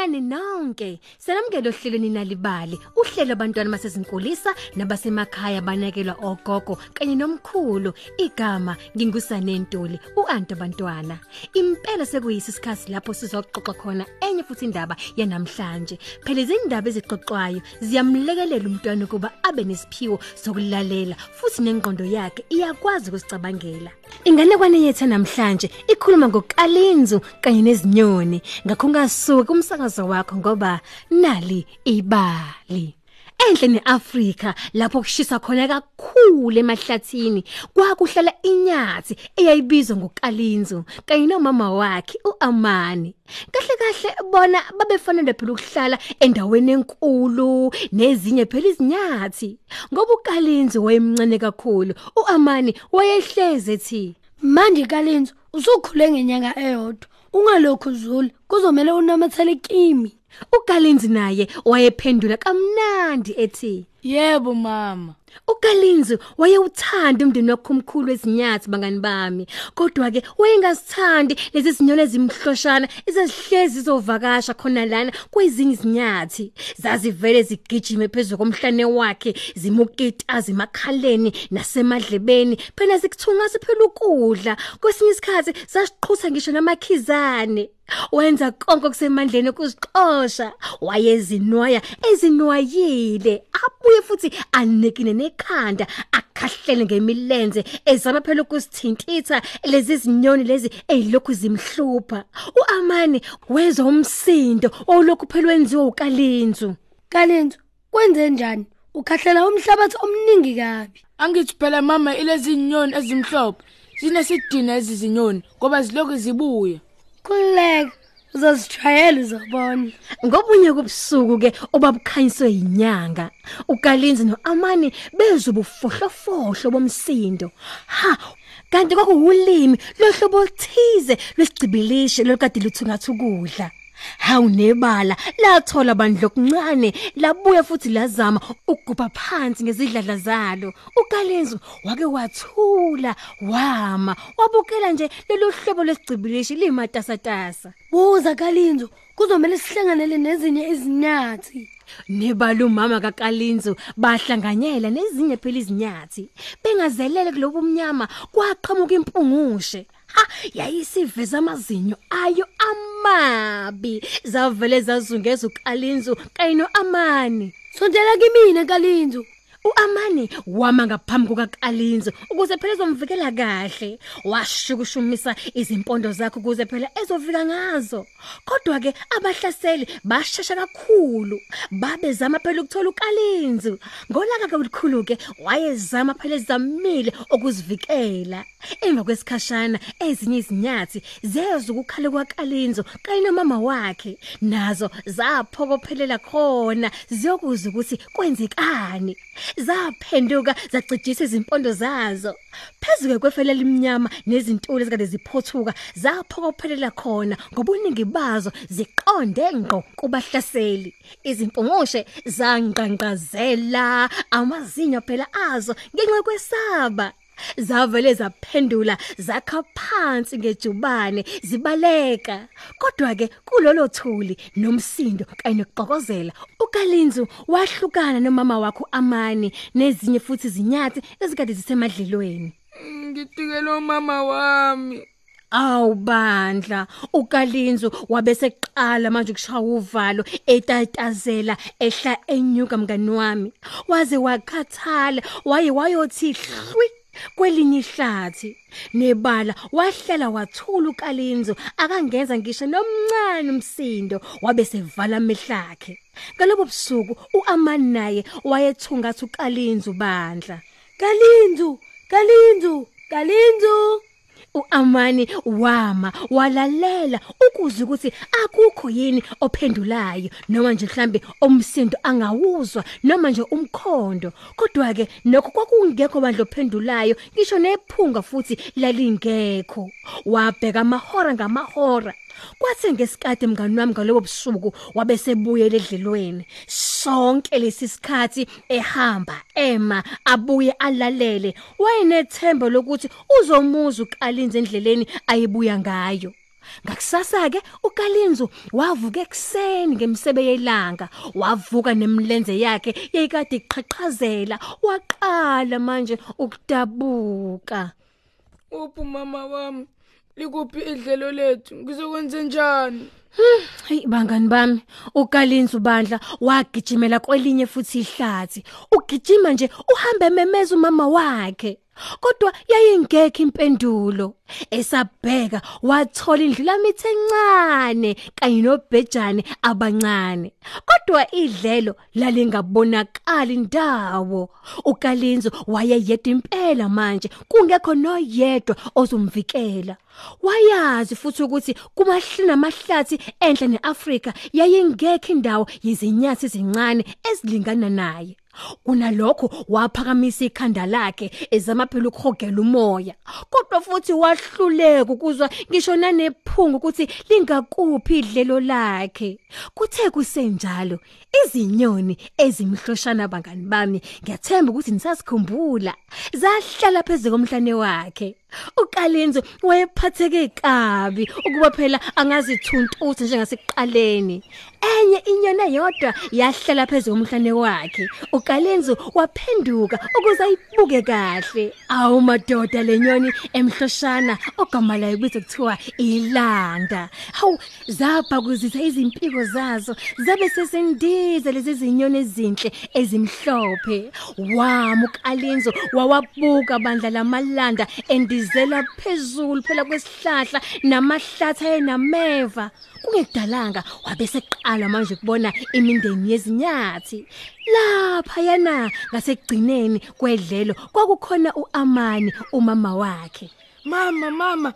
Sanibonani nonke. Salamukele ohlelweni nalibali. Uhlelo abantwana basezinkulisa nabasemakhaya banakelwa ogogo kanye nomkhulu. Igama ngingusane Ntuli, uanti abantwana. Impela sekuyisi isikhathi lapho sizoxoxa khona enye futhi indaba yanamhlanje. Phela izindaba ezixoxwayo ziyamlekelela umntwana ukuba abe nesiphiwo sokulalela futhi nengqondo yakhe iyakwazi ukusicabangela. Inganekwane yethu namhlanje ikhuluma ngokalinzu kanye nezinyoni. Ngakho ngasuka kumsakazo wakho ngoba nali ibali. Enhle neAfrika lapho kushisa khona kakhulu emahlathini kwakuhlala inyathi eyayibizwa ngokalinzu kanye nomama wakhe uAmani. Kahle kahle bona babefanele phela ukuhlala endaweni enkulu nezinye phela izinyathi. Ngoba ukalinzu wayemncane kakhulu, uAmani wayehleze ethi Manje Kalenzo usukhule ngenyanga eyodwa. Ungalokho uzulu kuzomela unamathele kimi. uKalinzi naye wayephendula kamnandi ethi Yebo mama. uKalinzi wayewuthanda umndeni wakhomkhulu ezinyathi bangani bami. Kodwa ke wayengasithandi lezi zinyoni ezimhloshana ezazihlezi zizovakasha khona lana kwezinye izinyathi. Zazivele zigijime phezulu komhlane wakhe zimukitaza emakhaleni nasemadlebeni. Phela zikuthunga siphela ukudla kwesinye isikhathi zasiqhutha ngisho namakhizane. Wenza konke okusemandleni ukuzixosha. Wayezinwaya ezinwayile abuye futhi anikine nekhanda akhahlele ngemilenze ezama phela ukusithintitha lezi zinyoni lezi ezilokhu zimhlupha uamani wezwa umsindo olokhu phela wenziwa ukalinzu Kalenzo kwenze njani? Ukhahlela umhlabathi omningi kabi. Angithi phela mama ilezi nyoni ezimhlophe. Zinesidina ezizinyoni ngoba zilokhu zibuya. Khuleka uzozijwayela uzobona. Ngobunye kubusuku ke obabukhanyiswe inyanga uKalinzi noAmani bezwe bufohlofohlo bomsindo ha kanti kwakuwulimi lohlobo oluthize lwesigibilishe lokade luthungatha ukudla Hawu nebala lathola bandla okuncane labuya futhi lazama ukugubha phansi ngezidladla zalo. uKalenzo wake wathula wama wabukela nje lelo hlobo lesigibilishi limatasatasa Buza Kalenzo kuzomela sihlanganele nezinye izinyathi. Nebala umama kaKalinzo bahlanganyela nezinye phela izinyathi. Bengazelele kulobu umnyama kwaqhamuka impungushe yayisiveza amazinyo ayo amabi zavele zazungeza uKalinzo kanye noAmani Sondela kimina Kalenzo. uAmani wama ngaphambi kukaKalinzo ukuze phela ezomvikela kahle. Washukushumisa izimpondo zakhe ukuze phela ezofika ngazo. Kodwa ke abahlaseli bashesha kakhulu babezama phela ukuthola uKalinzo. Ngolaka kakhulu ke wayezama phela ezamile ukuzivikela. Emva kwesikhashana ezinye izinyathi zeza ukukhala kwaKalinzo kanye nomama wakhe nazo zaphokophelela khona ziyokuza ukuthi kwenzekani. Zaphenduka zacijisa izimpondo zazo. Phezulu kwefele limnyama nezintuli ezikade ziphothuka zaphokophelela khona ngobuningi bazo ziqonde ngqo kubahlaseli. Izimpungushe zangqanqazela amazinyo phela azo ngenxa kwesaba zavele zaphendula zakha phansi ngejubane zibaleka. Kodwa ke kulolo thuli nomsindo kanye nokuxokozela uKalinzu wahlukana nomama wakhe uAmani nezinye futhi izinyathi ezikade zisemadlelweni. Ngitikele umama wami. Awubandla uKalinzo wabese qala manje ukushaya uvalo etatazela ehla enyuka mngani wami. Waze wakhathala waye wayothi hlwi. Kwelinye ihlathi. Nebala wahlala wathula uKalinzo akangenza ngisho nomncane umsindo wabe sevala amehlakhe. Ngalobo busuku uAmani naye wayethungatha uKalinzo bandla. Kalinzo, Kalinzo, Kalinzo. uAmani wama walalela ukuze ukuthi akukho yini ophendulayo noma nje mhlambe omsindo angawuzwa noma nje umkhondo. Kodwa ke nokho kwakungekho bandlo ophendulayo ngisho nephunga futhi lalingekho. Wabheka amahora ngamahora. Kwathe ngesikade mngani wami ngalobo busuku wabesebuyele edlelweni. Sonke lesi sikhathi ehamba ema abuye alalele. Wayenethemba lokuthi uzomuza uKalinze endleleni ayibuya ngayo. Ngakusasa ke uKalinzo wavuka ekseni ngemsebe yelanga wavuka nemlenze yakhe yayikade iqhaqhazela waqala manje ukudabuka. Uphi mama wami? Likuphi idlelo lethu? Ngizokwenza njani? Hey bangani bami uKalinzo bandla wagijimela kwelinye futhi ihlathi. Ugijima nje uhambe memeza umama wakhe. Kodwa yayingekho impendulo. Esabheka wathola indlulamithe encane kanye nobhejane abancane. Kodwa idlelo lalingabonakali indawo uKalinzo wayeyedwa impela manje kungekho noyedwa ozomvikela. Wayazi futhi ukuthi kumahlina amahlathi enhle neAfrika yayingekho indawo yezinyathi ezincane ezilingana naye. Kunalokho waphakamisa ikhanda lakhe ezama phela ukuhogela umoya. Kodwa futhi wahluleka ukuzwa ngisho nanephungu ukuthi lingakuphi idlelo lakhe. Kuthe kusenjalo izinyoni ezimhloshana bangani bami ngiyathemba ukuthi nisasikhumbula. Zahlala phezulu komhlane wakhe. uKalenzo wayephatheke kabi ukuba phela angazithuntusa njengasekuqaleni enye inyoni eyodwa yahlala phezulu komhlane wakhe. uKalenzo waphenduka ukuze ayibuke kahle. Awu madoda lenyoni emhloshana ogama layo bize kuthiwa ilanda hawu zabhakuzisa izimpiko zazo zabe sesendiza lezi zinyoni ezinhle ezimhlophe. Wami uKalenzo wawabuka bandla lamalanda endizela phezulu phela kwesihlahla namahlathi ayenameva kungekudalanga wabese qala manje kubona imindeni yezinyathi. Lapha yana ngasekugcineni kwedlelo kwakukhona uAmani umama wakhe. Mama mama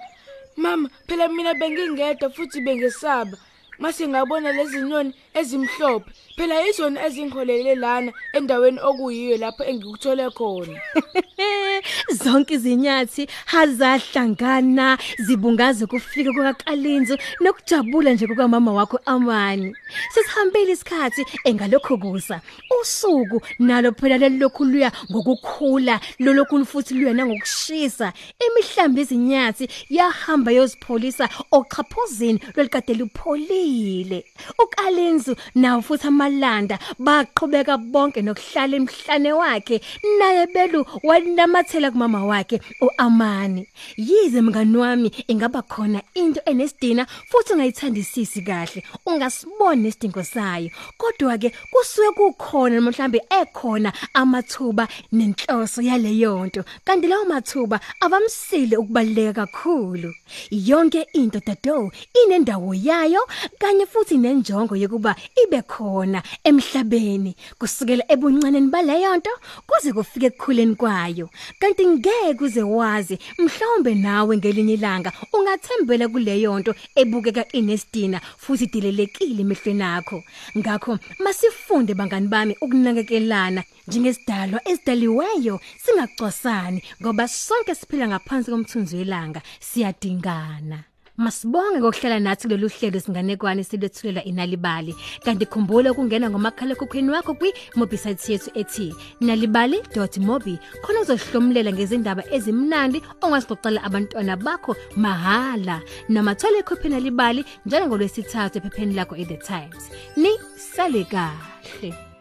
mama phela mina bengingedwa futhi bengesaba. Mase ngabona lezi nyoni ezimhlophe phela izona ezingholele lana endaweni okuyiyo lapho engikuthole khona. zonke izinyathi hazahlangana zibungaze kufika kwakalinzo nokujabula nje kukamama wakho Amani. Sesihambile isikhathi engalokho kusa. Usuku nalo phela lelokhu luya ngokukhula lolokhu futhi luya nangokushisa. Imihlambi izinyathi yahamba yozipholisa oqhaphuzini lwelikade lupholile. Ukalinzo nawo futhi amalanda baqhubeka bonke nokuhlala emhlane wakhe naye belu wanamathela kumama wakhe uAmani yize mngani wami ingaba khona into enesidina futhi ungayithandisisi kahle. Ungasiboni nesidingo sayo. Kodwa ke kusuke kukhona mhlambe ekhona amathuba nenhloso yaleyo nto. Kanti lawo mathuba avamsile ukubaleka kakhulu. Yonke into dado inendawo yayo kanye futhi nenjongo yokuba ibe khona emhlabeni. Kusukela ebuncaneni baleyo nto kuze kufike ekukhuleni kwayo. Kanti ngeke uze wazi mhlawumbe nawe ngelinye ilanga ungathembela kuleyo nto ebukeka inesidina futhi dilelekile emehlweni akho. Ngakho masifunde bangani bami ukunakekelana njengesidalwa esidaliweyo singacosani ngoba sonke siphila ngaphansi komthunzi welanga siyadingana. Masibonge ngokuhlala nathi kulolu hlelo singanekwane silwethulela inalibali. Kanti khumbula ukungena ngomakhala ekhukhwini wakho kwi website yethu ethi nalibali.mobi khona uzohlomlela ngezindaba ezimnandi ongasixoxela abantwana bakho mahala. Namathola ikhophi nalibali njalo ngolwesithathu ephepheni lakho eThe Times. Ni sale kahle.